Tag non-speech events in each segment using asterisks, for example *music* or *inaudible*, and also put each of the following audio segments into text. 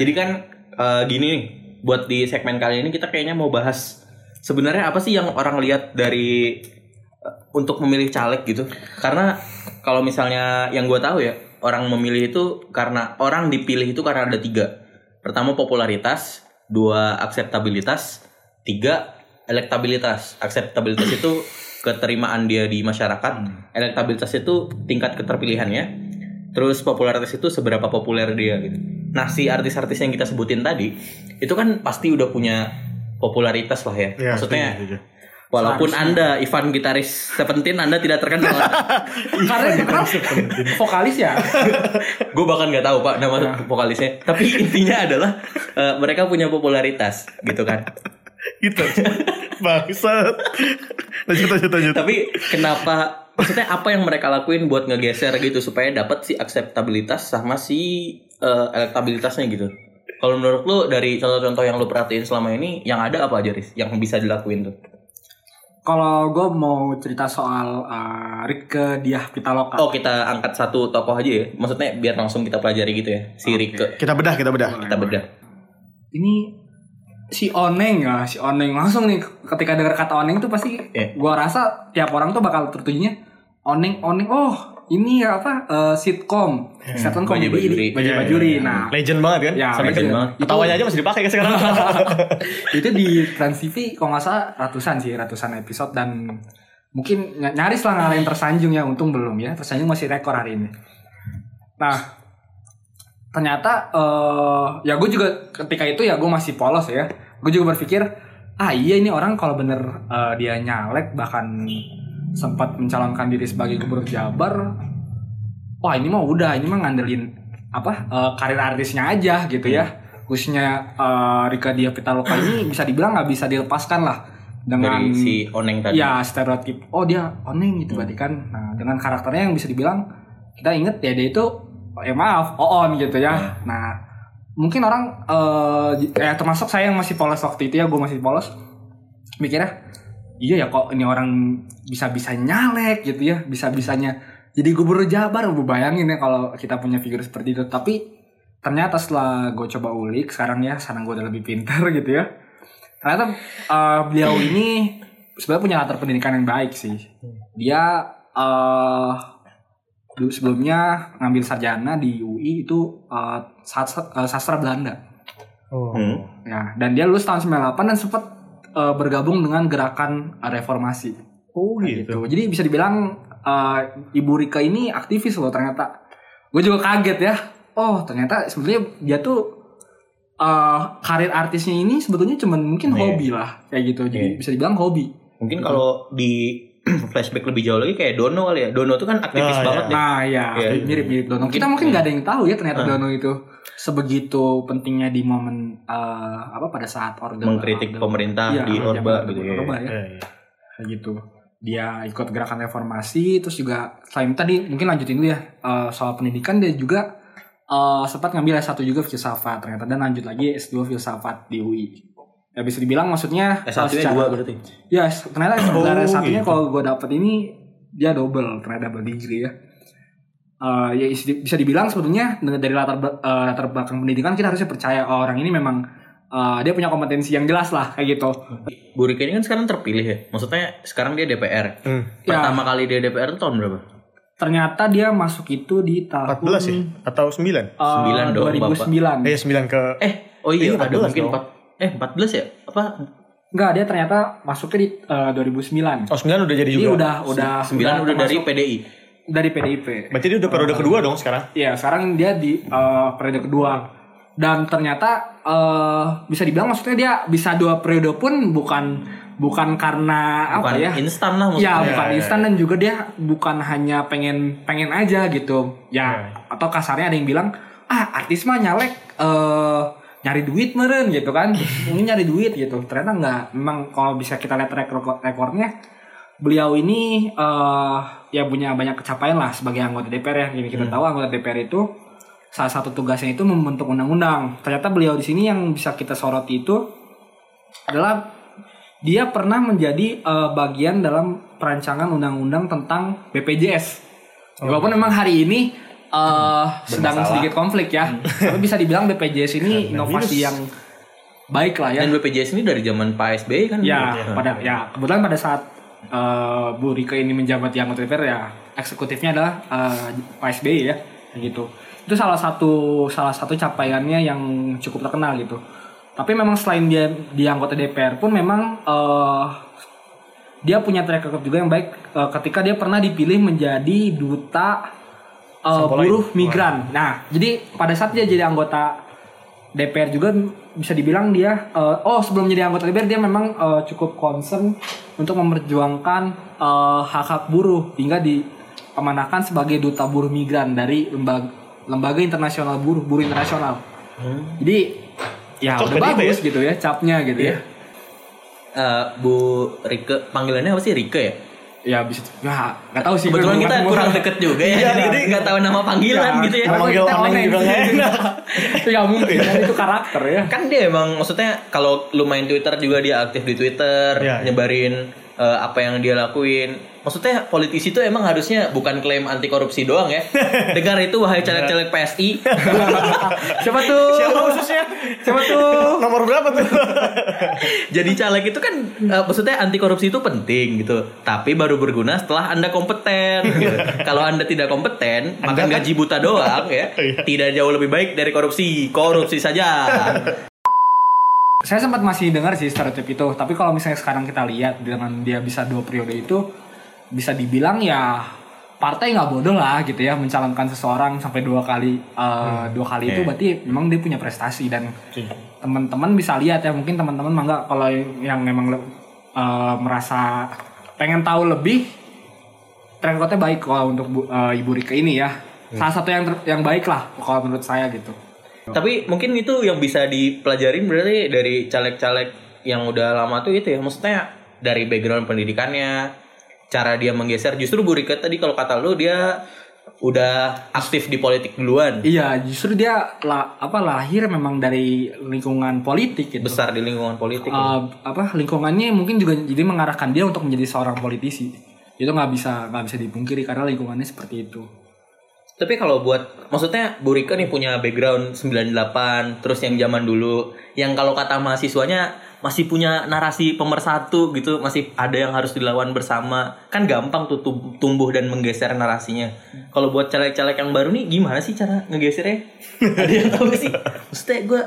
Jadi kan eh, gini nih, buat di segmen kali ini kita kayaknya mau bahas sebenarnya apa sih yang orang lihat dari eh, untuk memilih caleg gitu. Karena kalau misalnya yang gue tahu ya, orang memilih itu karena orang dipilih itu karena ada tiga. Pertama popularitas, dua akseptabilitas, tiga elektabilitas. Akseptabilitas itu keterimaan dia di masyarakat, elektabilitas itu tingkat keterpilihannya. Terus popularitas itu seberapa populer dia gitu. Nah si artis-artis yang kita sebutin tadi itu kan pasti udah punya popularitas lah ya. Iya, Maksudnya walaupun anda Ivan gitaris Seventeen anda tidak terkenal. *laughs* Karena kenapa? vokalis ya. *laughs* Gue bahkan nggak tahu pak nama vokalisnya. Tapi intinya adalah eh, mereka punya popularitas gitu kan. Gitu. Bangsat. Lanjut lanjut lanjut. Tapi kenapa? Maksudnya apa yang mereka lakuin buat ngegeser gitu supaya dapat si akseptabilitas sama si eh, elektabilitasnya gitu. Kalau menurut lu dari contoh-contoh yang lu perhatiin selama ini yang ada apa aja Riz yang bisa dilakuin tuh? Kalau gue mau cerita soal uh, Rike Diah Pitaloka. Oh kita angkat satu tokoh aja ya. Maksudnya biar langsung kita pelajari gitu ya. Si Rike Kita bedah kita bedah. kita bedah. Ini si Oneng ya, si Oneng langsung nih ketika dengar kata Oneng tuh pasti Iya. gua rasa tiap orang tuh bakal tertujunya Oneng Oneng oh ini ya apa eh, sitcom sitcom Bajai komedi Bajuri. di Bajai Iya, Bajuri iya. nah Legend banget kan? ya Sampai legend banget. Itu- Ketawanya aja masih dipakai kan sekarang. *laughs* itu di Trans TV kalau nggak salah ratusan sih ratusan episode dan mungkin ny- nyaris lah ngalahin tersanjung ya untung belum ya tersanjung masih rekor hari ini nah ternyata eh ya gue juga ketika itu ya gue masih polos ya. Gue juga berpikir ah iya ini orang kalau bener eh, dia nyalek bahkan sempat mencalonkan diri sebagai gubernur Jabar wah ini mah udah ini mah ngandelin apa eh, karir artisnya aja gitu ya. Khususnya eh, Rika Dia Pitaloka ini *clears throat* bisa dibilang nggak bisa dilepaskan lah dengan Dari si Oneng tadi. ya stereotip oh dia oneng gitu berarti kan. Nah dengan karakternya yang bisa dibilang kita inget ya dia itu eh maaf oon gitu ya. Nah mungkin orang eh ya termasuk saya yang masih polos waktu itu ya gue masih polos. Mikirnya iya ya kok ini orang bisa bisa nyalek gitu ya bisa bisanya jadi gubernur Jabar. Gue bayangin ya kalau kita punya figur seperti itu. Tapi ternyata setelah gue coba ulik sekarang ya sekarang gue udah lebih pintar *laughs* gitu ya. Ternyata eh, beliau ini sebenarnya punya latar pendidikan yang baik sih. Dia eh dulu sebelumnya ngambil sarjana di UI itu eh, sastra, sastra Belanda Oh. Hmm. ya dan dia lulus tahun 98 dan sempat eh, bergabung dengan gerakan reformasi Oh Kayak gitu. Jadi bisa dibilang eh, Ibu Rika ini aktivis loh ternyata. Gue juga kaget ya. Oh ternyata sebetulnya dia tuh eh, karir artisnya ini sebetulnya cuman mungkin Iya. hobi lah kayak gitu. Jadi Iya. bisa dibilang hobi. Mungkin kalau di *clears throat* flashback lebih jauh lagi kayak Dono kali ya. Dono tuh kan aktivis Oh, banget iya. deh. Nah ya Iya. mirip-mirip Dono. Mungkin- Kita mungkin nggak ada yang tahu ya ternyata Ah. Dono itu sebegitu pentingnya di momen eh, apa pada saat orde Mengkritik orde- pemerintah Iya, di zaman Orba gitu ya. Orba ya. Iya, iya. kayak gitu dia ikut gerakan reformasi terus juga selain tadi mungkin lanjutin dulu ya eh, soal pendidikan dia juga eh, sempat ngambil S1 juga filsafat ternyata dan lanjut lagi S2 filsafat di UI ya bisa dibilang maksudnya S1 nya secara- dua berarti. ya ternyata Oh, sebenarnya S1 nya gitu. kalau gue dapet ini dia double ternyata double degree ya Eh, ya bisa dibilang sebetulnya dari latar eh, latar belakang pendidikan kita harusnya percaya oh, orang ini memang eh, dia punya kompetensi yang jelas lah kayak gitu Bu Rika ini kan sekarang terpilih ya. Maksudnya sekarang dia DPR. Hmm. Ya. Pertama kali dia DPR itu tahun berapa? ternyata dia masuk itu di tahun 14 ya? Atau 9? eh, Sembilan dong, 2009 Eh 9 ke Eh, oh iya, Iya, ada 14 mungkin dong. 4 eh 14 ya? Apa? Enggak, dia ternyata masuknya di eh, 2009 Oh 9 udah jadi juga. udah udah 9 udah dari termasuk PDI. dari PDIP Berarti dia udah periode kedua dong sekarang. Iya, sekarang dia di eh, periode kedua dan ternyata eh, bisa dibilang maksudnya dia bisa dua periode pun bukan bukan karena Bukan apa ya? instan lah Ya, maksudnya. bukan ya, instan dan juga dia bukan hanya pengen pengen aja gitu. Ya, atau kasarnya ada yang bilang, "Ah, artis mah nyalek eh nyari duit meren gitu kan." Mungkin nyari duit gitu. Ternyata enggak. Memang kalau bisa kita lihat rekor rekornya beliau ini eh ya punya banyak kecapaian lah sebagai anggota DPR ya. Jadi kita tahu anggota DPR itu salah satu tugasnya itu membentuk undang-undang. Ternyata beliau di sini yang bisa kita soroti itu adalah dia pernah menjadi eh, bagian dalam perancangan undang-undang tentang BPJS. Walaupun memang hari ini eh sedang sedikit konflik ya. Tapi bisa dibilang BPJS ini inovasi yang baik lah ya. Dan BPJS ini dari zaman Pak SBY kan? Ya, Iya. pada ya kebetulan pada saat eh, Bu Rike ini menjabat di anggota DPR ya eksekutifnya adalah eh, Pak SBY ya gitu. Itu salah satu salah satu capaiannya yang cukup terkenal gitu. Tapi memang selain dia di anggota DPR pun memang eh, dia punya track record juga yang baik eh, ketika dia pernah dipilih menjadi duta Sampolain. buruh migran. Nah, jadi pada saat dia jadi anggota DPR juga bisa dibilang dia eh, oh sebelum jadi anggota DPR dia memang eh, cukup concern untuk memperjuangkan eh, hak-hak buruh hingga diamanahkan sebagai duta buruh migran dari lembaga lembaga internasional buruh buruh internasional. Jadi ya Cocok udah bagus ya. gitu ya capnya gitu ya. Eh, Bu Rike, panggilannya apa sih Rike ya? Ya bisa ya nggak tahu sih Kebetulan kita kurang deket juga ya, Iya, jadi nggak tahu nama panggilan Ya, gitu ya. Manggil kita Oneng juga nggak enak. itu ya mungkin kan itu karakter ya. Kan dia emang maksudnya kalau lu main Twitter juga dia aktif di Twitter, Iya, iya. nyebarin eh, apa yang dia lakuin. Maksudnya politisi itu emang harusnya bukan klaim anti korupsi doang ya. *laughs* Dengar itu wahai caleg-caleg PSI. *laughs* Siapa tuh? Siapa khususnya? Siapa tuh? Nomor berapa tuh? *laughs* Jadi caleg itu kan eh, maksudnya anti korupsi itu penting gitu. Tapi baru berguna setelah Anda kompeten. gitu. Kalau Anda tidak kompeten, makan kan- gaji buta doang ya. Iya. Tidak jauh lebih baik dari korupsi. Korupsi saja. Saya sempat masih dengar sih stereotip itu, tapi kalau misalnya sekarang kita lihat dengan dia bisa dua periode itu, bisa dibilang ya partai nggak bodoh lah gitu ya mencalonkan seseorang sampai dua kali eh, dua kali itu Iya. berarti memang dia punya prestasi dan teman-teman bisa lihat ya mungkin teman-teman mangga kalau yang memang eh, merasa pengen tahu lebih track recordnya baik kalau untuk Bu- eh, Ibu Rika ini ya salah satu yang ter- yang baik lah kalau menurut saya gitu. Tapi mungkin itu yang bisa dipelajarin berarti dari caleg-caleg yang udah lama tuh itu ya. Maksudnya dari background pendidikannya, cara dia menggeser. Justru Bu Rika tadi kalau kata lu dia udah aktif di politik duluan. Iya, justru dia lah apa lahir memang dari lingkungan politik gitu. Besar di lingkungan politik. Eh, apa lingkungannya mungkin juga jadi mengarahkan dia untuk menjadi seorang politisi. Itu nggak bisa nggak bisa dipungkiri karena lingkungannya seperti itu. Tapi kalau buat maksudnya Bu Rika nih punya background 98 terus yang zaman dulu yang kalau kata mahasiswanya masih punya narasi pemersatu gitu, masih ada yang harus dilawan bersama. Kan gampang tuh tum- tumbuh dan menggeser narasinya. Kalau buat caleg-caleg yang baru nih gimana sih cara ngegesernya? *laughs* ada yang tahu sih? Maksudnya gue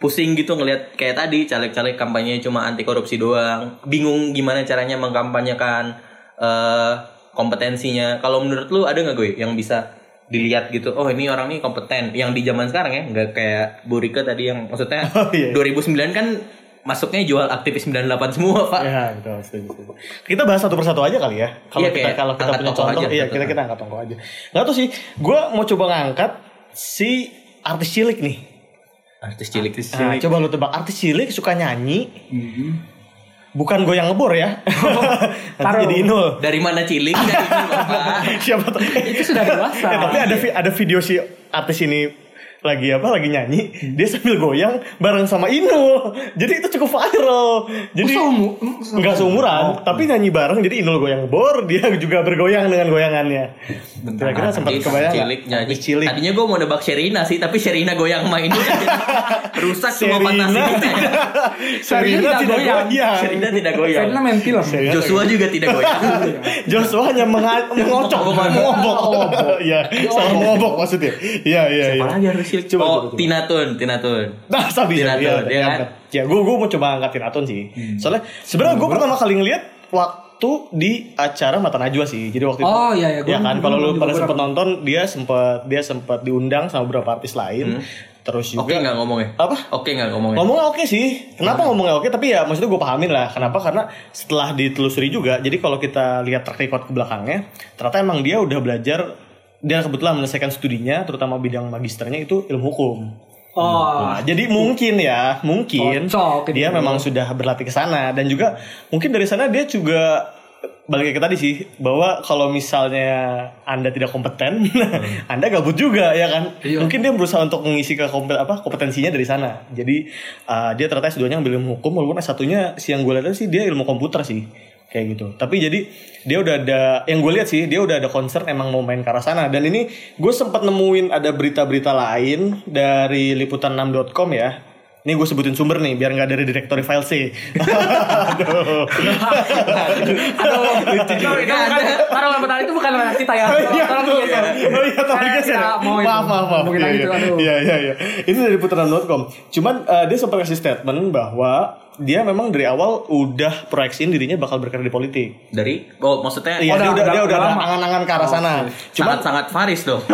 pusing gitu ngelihat kayak tadi caleg-caleg kampanye cuma anti korupsi doang. Bingung gimana caranya mengkampanyekan eh kompetensinya. Kalau menurut lu ada nggak gue yang bisa dilihat gitu oh ini orang nih kompeten yang di zaman sekarang ya nggak kayak Bu Rika tadi yang maksudnya *laughs* Oh, iya. 2009 kan masuknya jual aktivis 98 semua pak Ya, betul, setuju, setuju. Kita bahas satu persatu aja kali ya. Kalau Iya, kita kalau kita angkat punya contoh, aja, iya betul. kita kita angkat tokoh aja. Nggak tuh sih, gue mau coba ngangkat si artis cilik nih. artis cilik Nah, coba lu tebak artis cilik suka nyanyi, Mhm. Bukan goyang ngebor ya. *laughs* Taruh. jadi inul. dari mana cilik dari *laughs* Siapa tuh? Itu sudah dewasa. Eh, tapi ada ada video si artis ini lagi apa? Lagi nyanyi? Dia sambil goyang bareng sama Inul jadi itu cukup viral. Jadi Oh, nggak seumuran tapi nyanyi bareng jadi Inul goyang bor dia *laughs* juga bergoyang dengan goyangannya. Kira-kira sempat kebayang cilik nyanyi. Cilik. Tadinya gue mau nebak Sherina sih tapi Sherina goyang sama ini kan *laughs* rusak semua Sherina fantasi kita ya. Serina tidak *laughs* goyang. Sherina tidak goyang. Saya main film. Sherina Joshua juga tidak goyang. Joshua hanya mengocok. Mengobok iya salah mengobok maksudnya. Iya iya iya. Siapa lagi harus cilik Coba, oh coba, coba. Tina Tun Tina Tun Nah, *laughs* sabi Tinatun, ya, ya kan? ya, gue gue mau coba angkat Tinatun sih. Soalnya sebenarnya gue pertama kali ngeliat waktu di acara Mata Najwa sih. Jadi waktu Oh, itu, iya, iya. Gua- ya kan kalau lu pada beberapa. nonton dia sempat dia sempat diundang sama beberapa artis lain. Terus juga Oke nggak ngomongnya? Apa? Oke nggak ngomongnya? Ngomongnya oke sih. Kenapa ngomongnya oke? Tapi ya maksudnya gue pahamin lah. Kenapa? Karena setelah ditelusuri juga. Jadi kalau kita lihat track record ke belakangnya, ternyata emang dia udah belajar. Dia kebetulan menyelesaikan studinya, terutama bidang magisternya itu ilmu hukum. Oh, Nah, jadi mungkin ya, mungkin Cocok dia itu. memang sudah berlatih ke sana dan juga mungkin dari sana dia juga balik ke tadi sih bahwa kalau misalnya anda tidak kompeten, *laughs* anda gabut juga ya kan. Iya. Mungkin dia berusaha untuk mengisi ke kompet apa kompetensinya dari sana. Jadi uh, dia ternyata S2-nya ambil ilmu hukum walaupun S1-nya si yang gue lihat sih dia ilmu komputer sih. Kayak gitu. Tapi jadi dia udah ada yang gue lihat sih dia udah ada concern emang mau main ke arah sana dan ini gue sempat nemuin ada berita-berita lain dari liputan6.com ya. Ini gue sebutin sumber nih biar nggak dari directory file C. Aduh. Aduh, taruh lembaran itu bukan lembaran kita ya. Oh iya, Tolong oh iya. Maaf, maaf, maaf. Mungkin Iya, iya. Iya, iya, iya. Ini dari putaran.com. Cuman eh, dia sempat kasih statement bahwa dia memang dari awal udah proyeksiin dirinya bakal berkarir di politik. Dari oh maksudnya Iya, udah- dia udah, udah- dia udah udah ada angan-angan ke arah sana. Cuman sangat-sangat Faris dong. *laughs*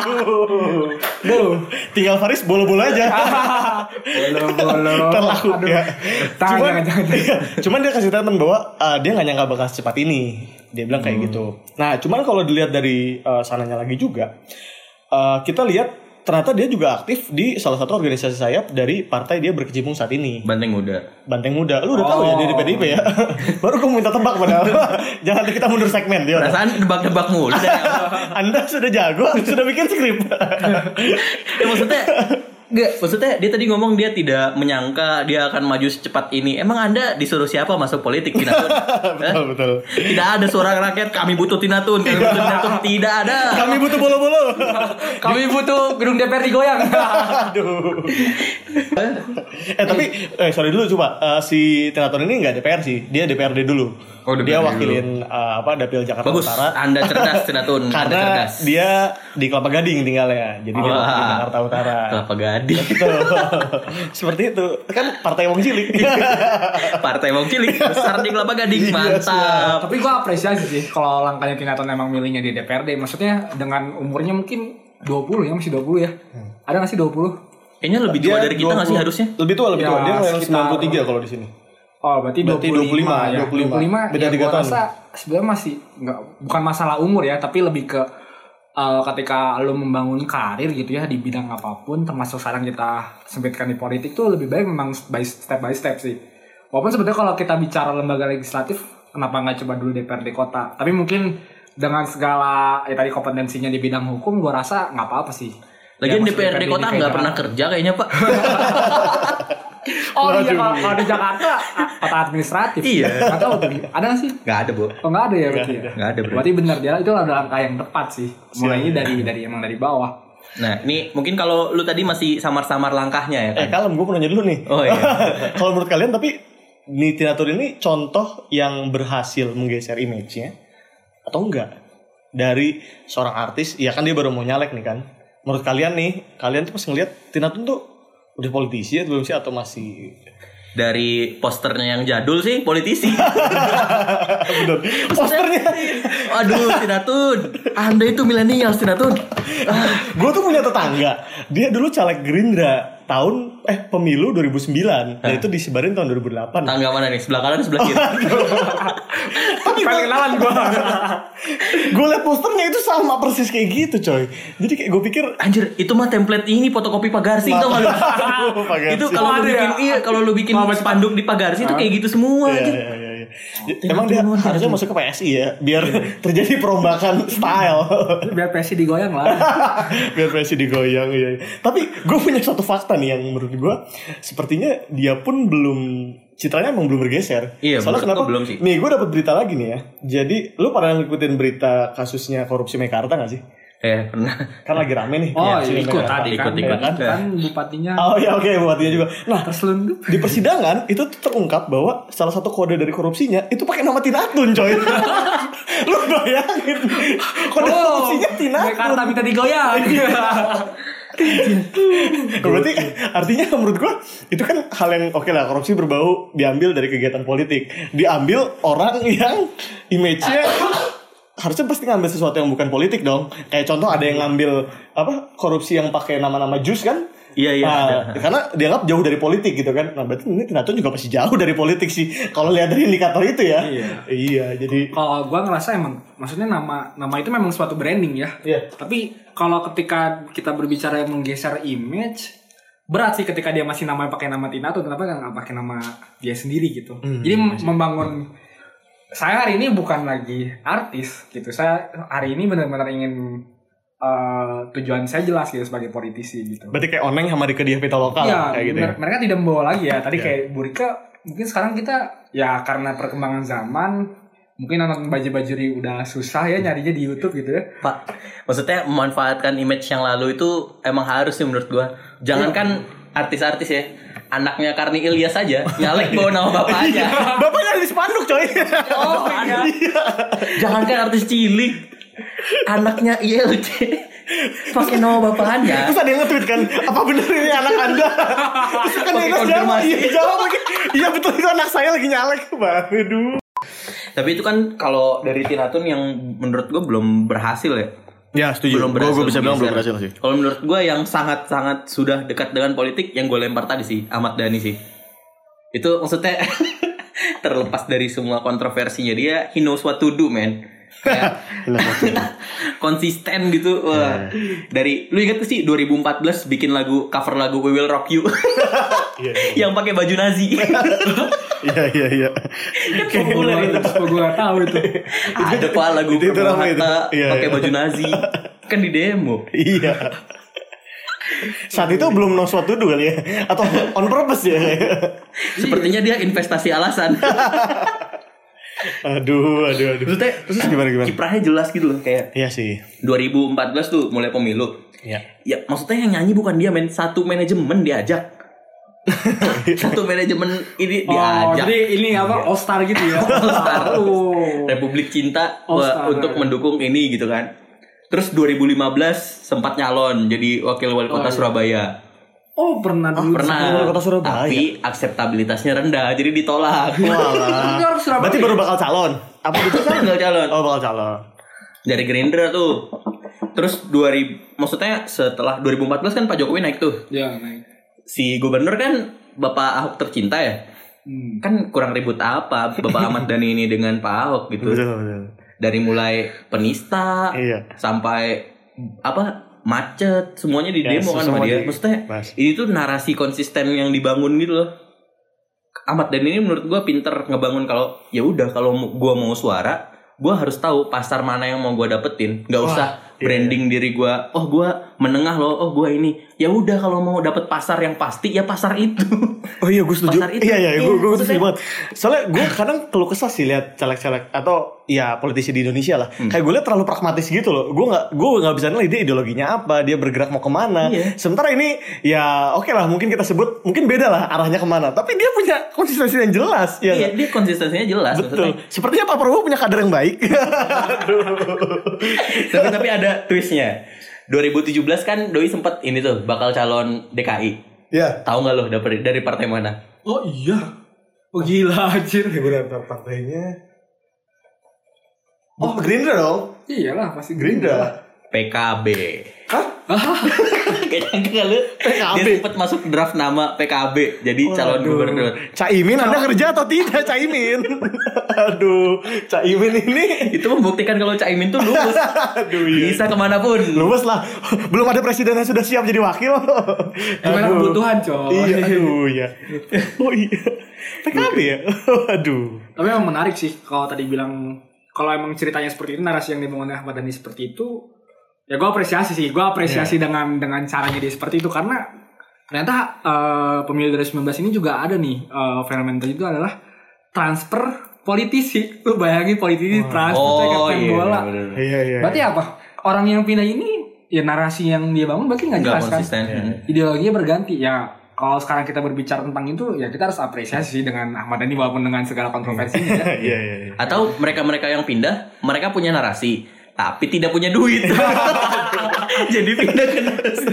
aduh. Duh, tinggal Faris bolo-bolo aja. Belum. Terlaku Aduh. ya. Cuman, jangan, jangan. iya, cuman dia kasih statement bahwa uh, dia nggak nyangka bakal secepat ini. Dia bilang kayak gitu. Nah, cuman kalau dilihat dari uh, sananya lagi juga, uh, kita lihat ternyata dia juga aktif di salah satu organisasi sayap dari partai dia berkecimpung saat ini. Banteng muda. Banteng Muda. Lu udah tahu ya Oh. dia di PDIP ya? *laughs* Baru gue minta tebak padahal. *laughs* Jangan kita mundur segmen dia. Perasaan debak-debak mulu. *laughs* Anda sudah jago, sudah bikin skrip. ya, maksudnya Enggak, maksudnya dia tadi ngomong dia tidak menyangka dia akan maju secepat ini. Emang Anda disuruh siapa masuk politik Tinatun? *laughs* betul, betul. Tidak ada suara rakyat kami butuh Tinatun, kami butuh Tinatun. Tidak ada. Kami butuh bolo-bolo. *laughs* Kami butuh gedung DPR digoyang. *laughs* Aduh. eh tapi eh sorry dulu coba Eh, si Tenaton ini nggak DPR sih, dia DPRD dulu. Oh, dia wakilin eh, apa Dapil Jakarta Bagus, Utara. Anda cerdas *laughs* Anda Karena cerdas. dia di Kelapa Gading tinggalnya, jadi dia Wah. wakil Jakarta Utara. Kelapa Gading. Tuh. *laughs* Seperti itu. Kan partai wong cilik. *laughs* Partai Wong Cilik besar di Kelapa Gading. Iya, Mantap. Tapi gue apresiasi sih kalau langkahnya Tinaton emang milihnya di DPRD. Maksudnya dengan umurnya mungkin 20 ya, masih 20 ya. Ada gak sih 20? Kayaknya lebih tua dari kita nggak sih 20 harusnya? Lebih tua, lebih tua. Ya, Dia sekitar- 93 kalau di sini. Oh, berarti, Berarti 25, 25, ya. 25. Beda ya, tiga gua tahun. rasa sebenarnya masih nggak bukan masalah umur ya, tapi lebih ke eh, ketika lo membangun karir gitu ya di bidang apa pun, termasuk sekarang kita sempitkan di politik tuh lebih baik memang by step by step sih. Walaupun sebetulnya kalau kita bicara lembaga legislatif, kenapa nggak coba dulu DPRD kota? Tapi mungkin dengan segala ya tadi kompetensinya di bidang hukum, gua rasa nggak apa-apa sih. Lagian Ya, maksud DPRD kota nggak pernah kerja kayaknya Pak. *laughs* Oh iya kalau, kalau di Jakarta kota administratif. Iya. Nggak tahu tuh. Ada nggak sih? Nggak ada bu. Oh nggak ada ya berarti. ya? Nggak ada berarti. Berarti benar dia itu adalah langkah yang tepat sih. Mulainya dari dari emang dari bawah. Nah ini mungkin kalau lu tadi masih samar-samar langkahnya ya kan? Eh kalem, gue mau nanya dulu nih. Oh, iya. *laughs* Kalau menurut kalian tapi Nitinatur ini contoh yang berhasil menggeser image-nya atau enggak? Dari seorang artis, ya kan dia baru mau nyalek nih kan. Menurut kalian nih, kalian tuh pas ngeliat Tinatun tuh udah politisi ya belum sih atau masih? Dari posternya yang jadul sih politisi. *laughs* bener. Posternya. Aduh Tinatun, Anda itu milenial Tinatun. gue tuh punya tetangga. Dia dulu caleg Gerindra tahun eh pemilu 2009 dan itu disebarin tahun 2008 Tangga mana nih? Sebelah kanan, sebelah kiri. tapi Pengen kenalan gua. gue liat posternya itu sama persis kayak gitu coy jadi kayak gue pikir Anjir, itu mah template ini fotokopi Pagarsi tau gak lu? Aduh, Pagarsi. itu kalau lu ada bikin ya? iya kalau lu bikin spanduk di Pagarsi itu kayak gitu semua Iya, anjir. Iya, iya, iya. Emang dia harusnya masuk ke PSI ya biar *laughs* terjadi perombakan style *laughs* Biar pesi digoyang lah. *laughs* biar PSI digoyang iya. Tapi gue punya satu fakta nih yang menurut gue sepertinya dia pun belum citranya emang belum bergeser. Iya, Soalnya kenapa? gua belum sih. Nih gue dapat berita lagi nih ya. Jadi lu pernah ngikutin berita kasusnya korupsi Mekarta gak sih? Eh, pernah. Kan lagi rame nih. Oh, Ya, sini ikut tadi Ikut, kan. ikut. kan. Kan bupatinya Oh ya oke buatnya juga. Nah terselundup. di persidangan itu tuh terungkap bahwa salah satu kode dari korupsinya itu pakai nama Tinatun coy. *laughs* Lu bayangin kode korupsinya Tinatun. Jakarta minta digoyang. Berarti artinya menurut gua itu kan hal yang oke lah korupsi berbau diambil dari kegiatan politik. Diambil orang yang image-nya harusnya pasti ngambil sesuatu yang bukan politik dong. Kayak contoh ada yang ngambil apa korupsi yang pakai nama-nama jus kan? Iya, iya, Nah, ada. karena dianggap jauh dari politik gitu kan. Nah, berarti ini Tinatun juga pasti jauh dari politik sih. Kalau lihat dari indikator itu ya. Iya. Iya, jadi Kalau gua ngerasa emang maksudnya nama nama itu memang suatu branding ya. Iya. Tapi kalau ketika kita berbicara yang menggeser image berat sih ketika dia masih namanya pakai nama Tina tuh kenapa nggak pakai nama dia sendiri gitu. Hmm, Jadi mem- membangun saya hari ini bukan lagi artis gitu. Saya hari ini benar-benar ingin eh, tujuan saya jelas gitu sebagai politisi gitu. berarti kayak oneng sama Rike Diah Pitaloka Iya, lah, kayak gitu ya. mer- mereka tidak membawa lagi ya. Tadi Iya. kayak Burika mungkin sekarang kita ya karena perkembangan zaman mungkin nonton baju-bajuri udah susah ya nyarinya di YouTube gitu ya. Pak, maksudnya memanfaatkan image yang lalu itu emang harus sih menurut gua. Jangankan artis-artis ya, anaknya Karni Ilyas aja nyalek bawa nama bapaknya. *laughs* Bapaknya ada di spanduk coy. Oh, *laughs* iya. Jangankan artis cilik, anaknya ILC pakai nama bapaknya. Terus ada yang nge-tweet kan, apa bener ini anak anda? *laughs* Terus kan Dinas jawab, iya jawab lagi. Iya betul itu anak saya lagi nyalek. Waduh. Tapi itu kan kalau dari Tinatun yang menurut gua belum berhasil ya. Ya setuju. belum Gue berhasil. bisa bilang belum berhasil sih. Kalau menurut gue yang sangat-sangat sudah dekat dengan politik yang gue lempar tadi sih Ahmad Dhani sih. Itu maksudnya *laughs* terlepas dari semua kontroversinya dia he knows what to do man. *laughs* Kayak *laughs* konsisten gitu wah. Dari lu inget gak sih 2014 bikin lagu cover lagu We Will Rock You Iya, yang pakai baju Nazi. Iya iya iya. kan populer itu. Terus gue gak tahu itu. Ada pak lagu Itu- itu. Hatta Iya, pakai iya. baju Nazi. Kan di demo. Iya. Saat itu belum no suatu dulu kali ya Atau on purpose ya Sepertinya dia investasi alasan. Aduh aduh aduh Maksudnya Terus gimana gimana kiprahnya jelas gitu loh kayak Iya sih 2014 tuh mulai pemilu. Iya Ya maksudnya yang nyanyi bukan dia men satu manajemen diajak. *laughs* satu manajemen ini Oh, diajak. jadi ini apa All Star gitu ya. *laughs* All Star. Oh. Republik Cinta Oh, untuk mendukung ini gitu kan. Terus 2015 sempat nyalon jadi wakil wali kota Oh, iya. Surabaya. Oh, pernah dulu. Pernah. wali kota Surabaya. Tapi akseptabilitasnya rendah jadi ditolak. Walah. *laughs* Berarti baru bakal calon Apa itu kan Tinggal calon. Oh bakal calon dari Gerindra tuh. Terus 2000 maksudnya setelah 2014 kan Pak Jokowi naik tuh. Ya, naik. Si gubernur kan Bapak Ahok tercinta ya. Hmm. Kan kurang ribut apa Bapak Ahmad Dhani ini dengan Pak Ahok gitu. Betul betul Dari mulai penista Iya sampai apa macet semuanya di Ya, demo kan sama dia. di- Maksudnya bahas. ini tuh narasi konsisten yang dibangun gitu loh. Ahmad Dhani ini menurut gua pinter ngebangun kalau ya udah kalau gua mau suara, gua harus tahu pasar mana yang mau gua dapetin. Nggak usah iya, branding diri gua. Oh gua menengah loh. Oh gua ini. Ya udah kalau mau dapet pasar yang pasti ya pasar itu. Oh iya gue setuju Pasar itu. Iya iya gue gue setuju banget Soalnya gue kadang keluh kesah sih lihat caleg-caleg Atau ya politisi di Indonesia lah Hmm. Kayak gue lihat terlalu pragmatis gitu loh Gue gak, gue gak bisa nilai dia ideologinya apa Dia bergerak mau ke mana Iya. Sementara ini ya oke lah mungkin kita sebut Mungkin beda lah arahnya ke mana Tapi dia punya konsistensi yang jelas ya Iya nggak? dia konsistensinya jelas. Betul maksudnya. Sepertinya Pak Prabowo punya kader yang baik *laughs* tapi tapi ada twistnya. 2017 kan Doi sempet ini tuh bakal calon DKI. Ya Tahu nggak lo dari dari partai mana? Oh iya. Oh gila anjir. Beberapa partainya Oh Gerindra dong Iyalah pasti Gerindra PKB. Hah? *laughs* Kayaknya enggak lu. PKB. Dia sempet masuk draft nama PKB jadi calon Waduh. gubernur. Caimin Anda kerja atau tidak Caimin? *laughs* Aduh, Caimin ini Itu membuktikan kalau Caimin tuh lulus. Aduh iya. Bisa ke mana pun. Luwes lah. Belum ada presiden yang sudah siap jadi wakil. Gimana Aduh. kebutuhan, coy. Iya, aduh ya. *laughs* Oh iya. PKB ya? Aduh. Tapi emang menarik sih kalau tadi bilang kalau emang ceritanya seperti itu narasi yang dibangun Ahmad Dhani seperti itu ya gue apresiasi sih gue apresiasi Iya. dengan dengan caranya dia seperti itu karena ternyata eh, pemilu 2019 ini juga ada nih eh, fenomena itu adalah transfer politisi *laughs* lu bayangin politisi transfer kayak Oh kapten iya. bola bener-bener. Iya, iya. berarti apa orang yang pindah ini ya narasi yang dia bangun berarti nggak jelas kan konsisten. Hmm. ideologinya berganti ya kalau sekarang kita berbicara tentang itu ya kita harus apresiasi dengan Ahmad Dhani walaupun dengan segala kontroversinya ya. *laughs* Iya, iya, iya. Atau mereka-mereka yang pindah, mereka punya narasi, tapi tidak punya duit. *laughs* *laughs* Jadi pindah ke narasi